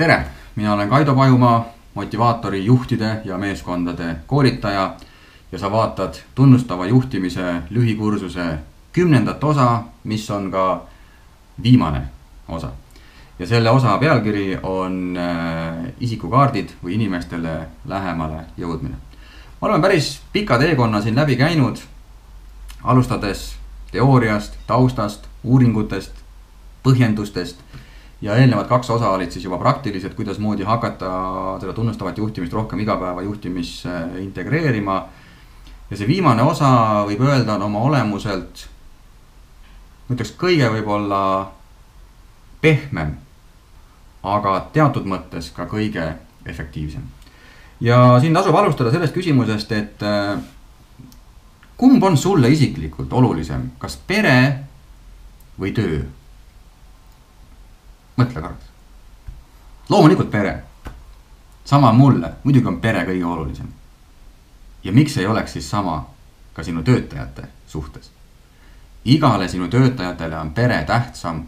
tere, mina olen Kaido Pajumaa, motivaatori juhtide ja meeskondade koolitaja ja sa vaatad tunnustava juhtimise lühikursuse kümnendat osa, mis on ka viimane osa. ja selle osa pealkiri on äh, isikukaardid või inimestele lähemale jõudmine. me oleme päris pika teekonna siin läbi käinud, alustades teooriast, taustast, uuringutest, põhjendustest ja eelnevad kaks osa olid siis juba praktilised, kuidasmoodi hakata seda tunnustavat juhtimist rohkem igapäevajuhtimisse integreerima. ja see viimane osa võib öelda, on oma olemuselt, ma ütleks kõige võib-olla pehmem, aga teatud mõttes ka kõige efektiivsem. ja siin tasub alustada sellest küsimusest, et kumb on sulle isiklikult olulisem, kas pere või töö? Mõtle korraks. loomulikult pere. sama mulle, muidugi on pere kõige olulisem. ja miks ei oleks siis sama ka sinu töötajate suhtes? igale sinu töötajatele on pere tähtsam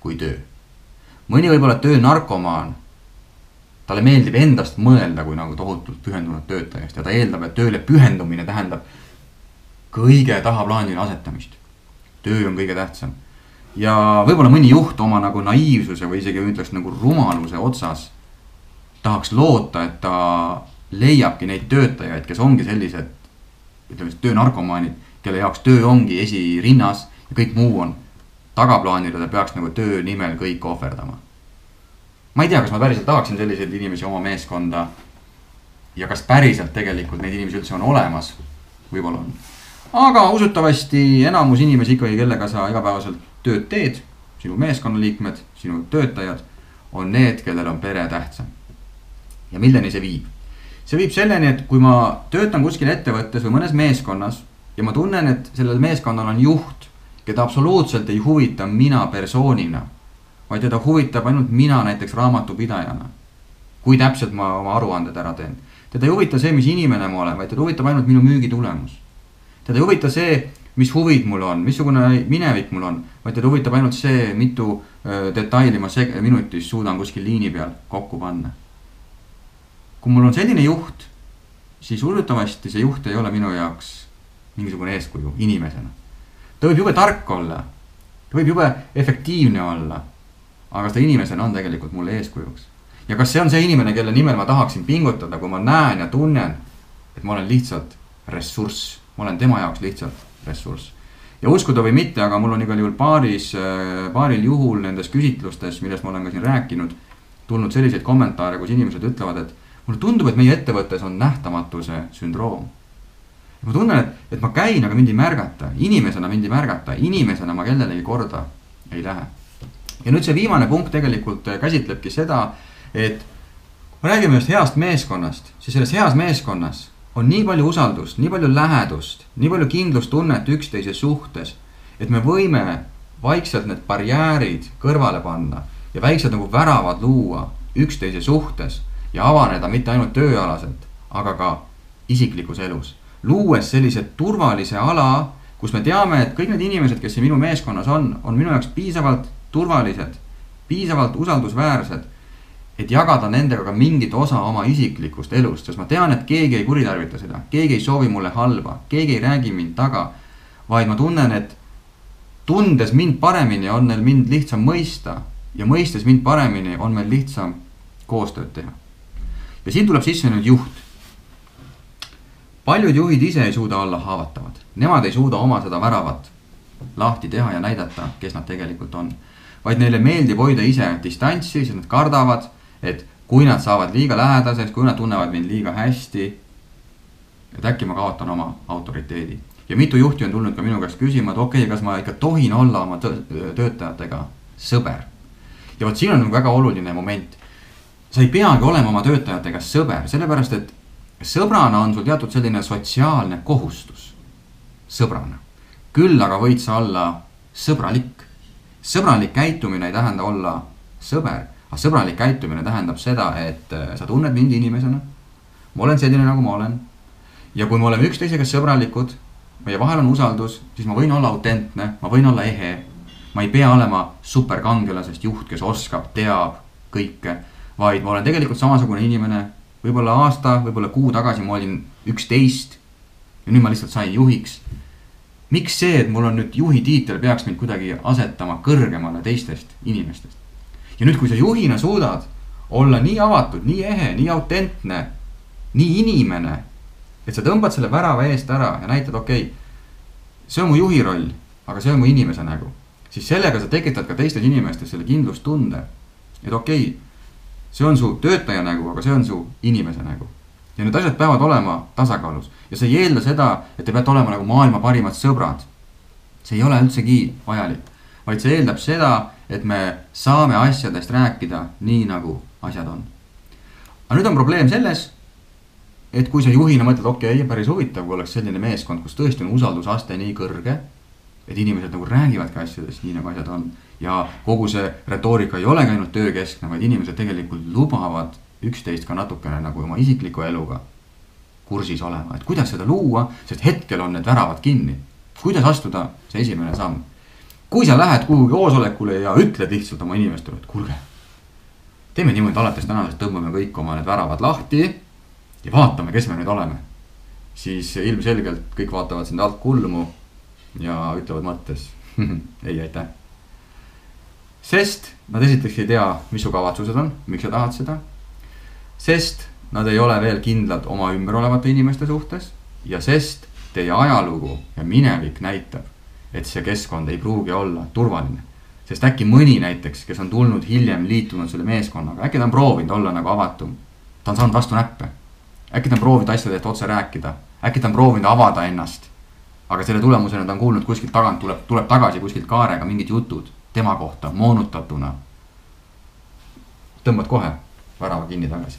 kui töö. mõni võib olla töönarkomaan. talle meeldib endast mõelda kui nagu tohutult pühendunud töötajast ja ta eeldab, et tööle pühendumine tähendab kõige tahaplaanile asetamist. töö on kõige tähtsam ja võib-olla mõni juht oma nagu naiivsuse või isegi ütleks nagu rumaluse otsas tahaks loota, et ta leiabki neid töötajaid, kes ongi sellised, ütleme siis töönarkomaanid, kelle jaoks töö ongi esirinnas ja kõik muu on tagaplaanil ja ta peaks nagu töö nimel kõik ohverdama. ma ei tea, kas ma päriselt tahaksin selliseid inimesi oma meeskonda. ja kas päriselt tegelikult neid inimesi üldse on olemas, võib-olla on. aga usutavasti enamus inimesi ikkagi, kellega sa igapäevaselt tööd teed, sinu meeskonnaliikmed, sinu töötajad on need, kellel on pere tähtsam. ja milleni see viib? see viib selleni, et kui ma töötan kuskil ettevõttes või mõnes meeskonnas ja ma tunnen, et sellel meeskonnal on juht, keda absoluutselt ei huvita mina persoonina, vaid teda huvitab ainult mina näiteks raamatupidajana. kui täpselt ma oma aruanded ära teen. teda ei huvita see, mis inimene ma olen, vaid teda huvitab ainult minu müügitulemus. teda ei huvita see, mis huvid mul on, missugune minevik mul on, vaid teda huvitab ainult see, mitu detaili ma seg-, minutis suudan kuskil liini peal kokku panna. kui mul on selline juht, siis usutavasti see juht ei ole minu jaoks mingisugune eeskuju inimesena. ta võib jube tark olla, ta võib jube efektiivne olla, aga ta inimesena on tegelikult mulle eeskujuks. ja kas see on see inimene, kelle nimel ma tahaksin pingutada, kui ma näen ja tunnen, et ma olen lihtsalt ressurss, ma olen tema jaoks lihtsalt ressurss. ja uskuda või mitte, aga mul on igal juhul paaris, paaril juhul nendes küsitlustes, millest ma olen ka siin rääkinud, tulnud selliseid kommentaare, kus inimesed ütlevad, et mulle tundub, et meie ettevõttes on nähtamatuse sündroom. ma tunnen, et, et ma käin, aga mind ei märgata, inimesena mind ei märgata, inimesena ma kellelegi korda ei lähe. ja nüüd see viimane punkt tegelikult käsitlebki seda, et kui me räägime ühest heast meeskonnast, siis selles heas meeskonnas on nii palju usaldust, nii palju lähedust, nii palju kindlustunnet üksteise suhtes, et me võime vaikselt need barjäärid kõrvale panna ja väiksed nagu väravad luua üksteise suhtes ja avaneda mitte ainult tööalaselt, aga ka isiklikus elus. luues sellise turvalise ala, kus me teame, et kõik need inimesed, kes siin minu meeskonnas on, on minu jaoks piisavalt turvalised, piisavalt usaldusväärsed et jagada nendega ka mingit osa oma isiklikust elust, sest ma tean, et keegi ei kuritarvita seda, keegi ei soovi mulle halba, keegi ei räägi mind taga. vaid ma tunnen, et tundes mind paremini, on neil mind lihtsam mõista ja mõistes mind paremini, on meil lihtsam koostööd teha. ja siin tuleb sisse nüüd juht. paljud juhid ise ei suuda olla haavatavad, nemad ei suuda oma seda väravat lahti teha ja näidata, kes nad tegelikult on. vaid neile meeldib hoida ise distantsi, sest nad kardavad et kui nad saavad liiga lähedaseks, kui nad tunnevad mind liiga hästi. et äkki ma kaotan oma autoriteedi ja mitu juhti on tulnud ka minu käest küsima, et okei okay,, kas ma ikka tohin olla oma töötajatega sõber. ja vot siin on nagu väga oluline moment. sa ei peagi olema oma töötajatega sõber, sellepärast et sõbrana on sul teatud selline sotsiaalne kohustus. sõbrana, küll aga võid sa olla sõbralik. sõbralik käitumine ei tähenda olla sõber aga sõbralik käitumine tähendab seda, et äh, sa tunned mind inimesena. ma olen selline, nagu ma olen. ja kui me oleme üksteisega sõbralikud, meie vahel on usaldus, siis ma võin olla autentne, ma võin olla ehe. ma ei pea olema superkangelasest juht, kes oskab, teab kõike, vaid ma olen tegelikult samasugune inimene. võib-olla aasta, võib-olla kuu tagasi ma olin üksteist ja nüüd ma lihtsalt sain juhiks. miks see, et mul on nüüd juhi tiitel, peaks mind kuidagi asetama kõrgemale teistest inimestest? Ja nüüd, kui sa juhina suudad olla nii avatud, nii ehe, nii autentne, nii inimene, et sa tõmbad selle värava eest ära ja näitad, okei okay,, see on mu juhi roll, aga see on mu inimese nägu siis sellega sa tekitad ka teistes inimestes selle kindlustunde, et okei okay,, see on su töötaja nägu, aga see on su inimese nägu. ja need asjad peavad olema tasakaalus ja see ei eelda seda, et te peate olema nagu maailma parimad sõbrad. see ei ole üldsegi vajalik, vaid see eeldab seda, et me saame asjadest rääkida nii, nagu asjad on. aga nüüd on probleem selles, et kui sa juhina mõtled, okei okay,, päris huvitav, kui oleks selline meeskond, kus tõesti on usaldusaste nii kõrge et inimesed nagu räägivadki asjadest nii, nagu asjad on. ja kogu see retoorika ei olegi ainult töökeskne, vaid inimesed tegelikult lubavad üksteist ka natukene nagu oma isikliku eluga kursis olema, et kuidas seda luua, sest hetkel on need väravad kinni. kuidas astuda see esimene samm? Kui sa lähed kuhugi koosolekule ja ütled lihtsalt oma inimestele, et kuulge, teeme niimoodi, alates tänasest tõmbame kõik oma need väravad lahti ja vaatame, kes me nüüd oleme. siis ilmselgelt kõik vaatavad sind alt kulmu ja ütlevad mõttes ei, aitäh. sest nad esiteks ei tea, mis su kavatsused on, miks sa tahad seda. sest nad ei ole veel kindlad oma ümber olevate inimeste suhtes ja sest teie ajalugu ja minevik näitab, et see keskkond ei pruugi olla turvaline. sest äkki mõni näiteks, kes on tulnud hiljem liitunud selle meeskonnaga, äkki ta on proovinud olla nagu avatum. ta on saanud vastu näppe. äkki ta on proovinud asjadest otse rääkida, äkki ta on proovinud avada ennast aga selle tulemusena ta on kuulnud kuskilt tagant tuleb, tuleb tagasi kuskilt kaarega mingid jutud tema kohta moonutatuna. tõmbad kohe värava kinni tagasi.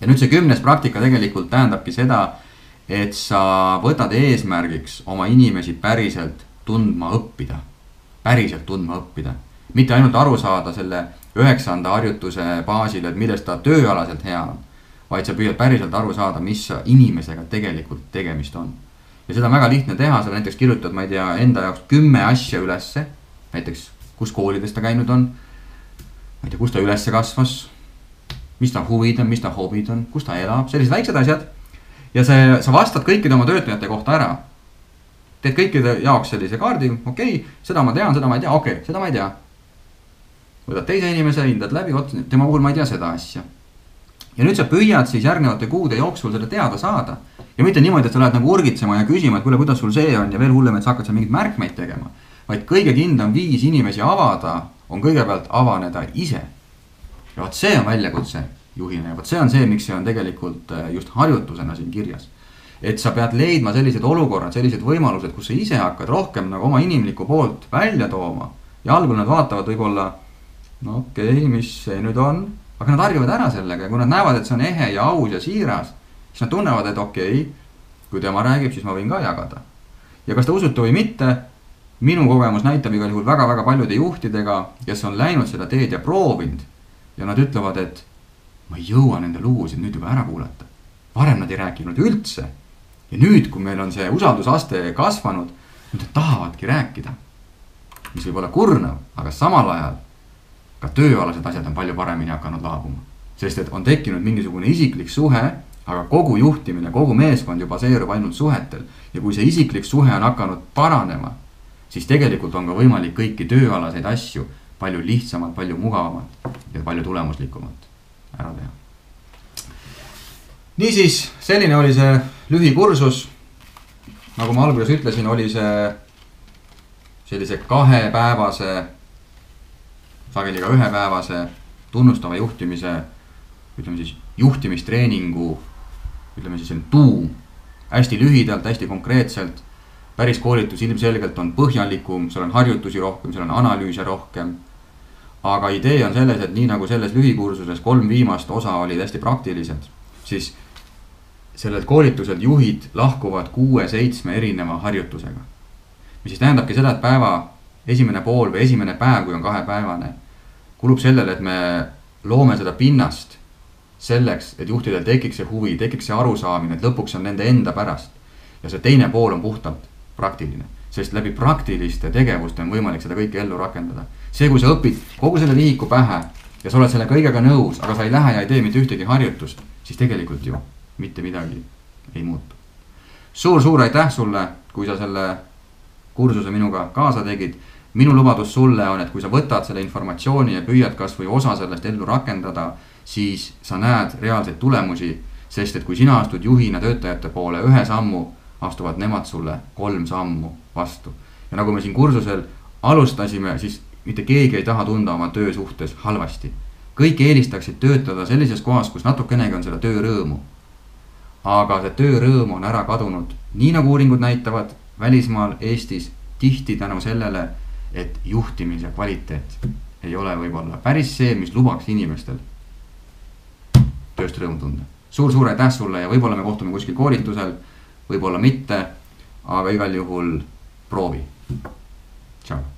ja nüüd see kümnes praktika tegelikult tähendabki seda, et sa võtad eesmärgiks oma inimesi päriselt tundma õppida. päriselt tundma õppida, mitte ainult aru saada selle üheksanda harjutuse baasil, et milles ta tööalaselt hea on. vaid sa püüad päriselt aru saada, mis inimesega tegelikult tegemist on ja seda on väga lihtne teha, sa näiteks kirjutad, ma ei tea, enda jaoks kümme asja ülesse. näiteks, kus koolides ta käinud on. ma ei tea, kus ta üles kasvas. mis ta huvid on, mis ta hobid on, kus ta elab, sellised väiksed asjad. ja see, sa vastad kõikide oma töötajate kohta ära. Teed kõikide jaoks sellise kaardi, okei okay,, seda ma tean, seda ma ei tea, okei okay,, seda ma ei tea. võtad teise inimese, hindad läbi, vot tema puhul ma ei tea seda asja. ja nüüd sa püüad siis järgnevate kuude jooksul seda teada saada ja mitte niimoodi, et sa lähed nagu urgitsema ja küsima, et kuule, kuidas sul see on ja veel hullem, et sa hakkad seal mingeid märkmeid tegema. vaid kõige kindlam viis inimesi avada on kõigepealt avaneda ise. ja vot see on väljakutse juhina ja vot see on see, miks see on tegelikult äh, just harjutusena siin kirjas. Et sa pead leidma sellised olukorrad, sellised võimalused, kus sa ise hakkad rohkem nagu oma inimlikku poolt välja tooma. ja algul nad vaatavad võib-olla, no okei okay,, mis see nüüd on, aga nad harjuvad ära sellega ja kui nad näevad, et see on ehe ja aus ja siiras siis nad tunnevad, et okei okay,, kui tema räägib, siis ma võin ka jagada. ja kas te usute või mitte, minu kogemus näitab igal juhul väga-väga paljude juhtidega, kes on läinud seda teed ja proovinud. ja nad ütlevad, et ma ei jõua nende lugusid nüüd juba ära kuulata. varem nad ei rääkinud üldse. Ja nüüd, kui meil on see usaldusaste kasvanud, nüüd nad tahavadki rääkida. mis võib olla kurnav, aga samal ajal ka tööalased asjad on palju paremini hakanud laabuma. sest et on tekkinud mingisugune isiklik suhe aga kogu juhtimine, kogu meeskond ju baseerub ainult suhetel. ja kui see isiklik suhe on hakanud paranema, siis tegelikult on ka võimalik kõiki tööalaseid asju palju lihtsamalt, palju mugavamalt ja palju tulemuslikumalt ära teha. Niisiis, selline oli see lühikursus. nagu ma alguses ütlesin, oli see sellise kahepäevase, sageli ka ühepäevase tunnustava juhtimise, ütleme siis juhtimistreeningu ütleme siis selline tuum. hästi lühidalt, hästi konkreetselt. päris koolitus ilmselgelt on põhjalikum, seal on harjutusi rohkem, seal on analüüse rohkem. aga idee on selles, et nii nagu selles lühikursuses kolm viimast osa olid hästi praktilised, siis sellelt koolituselt juhid lahkuvad kuue-seitsme erineva harjutusega. mis siis tähendabki seda, et päeva esimene pool või esimene päev, kui on kahepäevane, kulub sellele, et me loome seda pinnast selleks, et juhtidel tekiks see huvi, tekiks see arusaamine, et lõpuks on nende enda pärast. ja see teine pool on puhtalt praktiline, sest läbi praktiliste tegevuste on võimalik seda kõike ellu rakendada. see, kui sa õpid kogu selle vihiku pähe, ja sa oled selle kõigega nõus, aga sa ei lähe ja ei tee mitte ühtegi harjutust, siis tegelikult ju mitte midagi ei muutu suur,. suur-suur aitäh sulle, kui sa selle kursuse minuga kaasa tegid. minu lubadus sulle on, et kui sa võtad selle informatsiooni ja püüad kasvõi osa sellest ellu rakendada, siis sa näed reaalseid tulemusi. sest et kui sina astud juhina töötajate poole ühe sammu, astuvad nemad sulle kolm sammu vastu. ja nagu me siin kursusel alustasime, siis mitte keegi ei taha tunda oma töö suhtes halvasti. kõik eelistaksid töötada sellises kohas, kus natukenegi on seda töörõõmu. Aga see töörõõm on ära kadunud, nii nagu uuringud näitavad, välismaal, Eestis tihti tänu sellele, et juhtimise kvaliteet ei ole võib-olla päris see, mis lubaks inimestel tööst rõõmu tunda suur,. suur-suur aitäh sulle ja võib-olla me kohtume kuskil koolitusel, võib-olla mitte, aga igal juhul proovi. tšau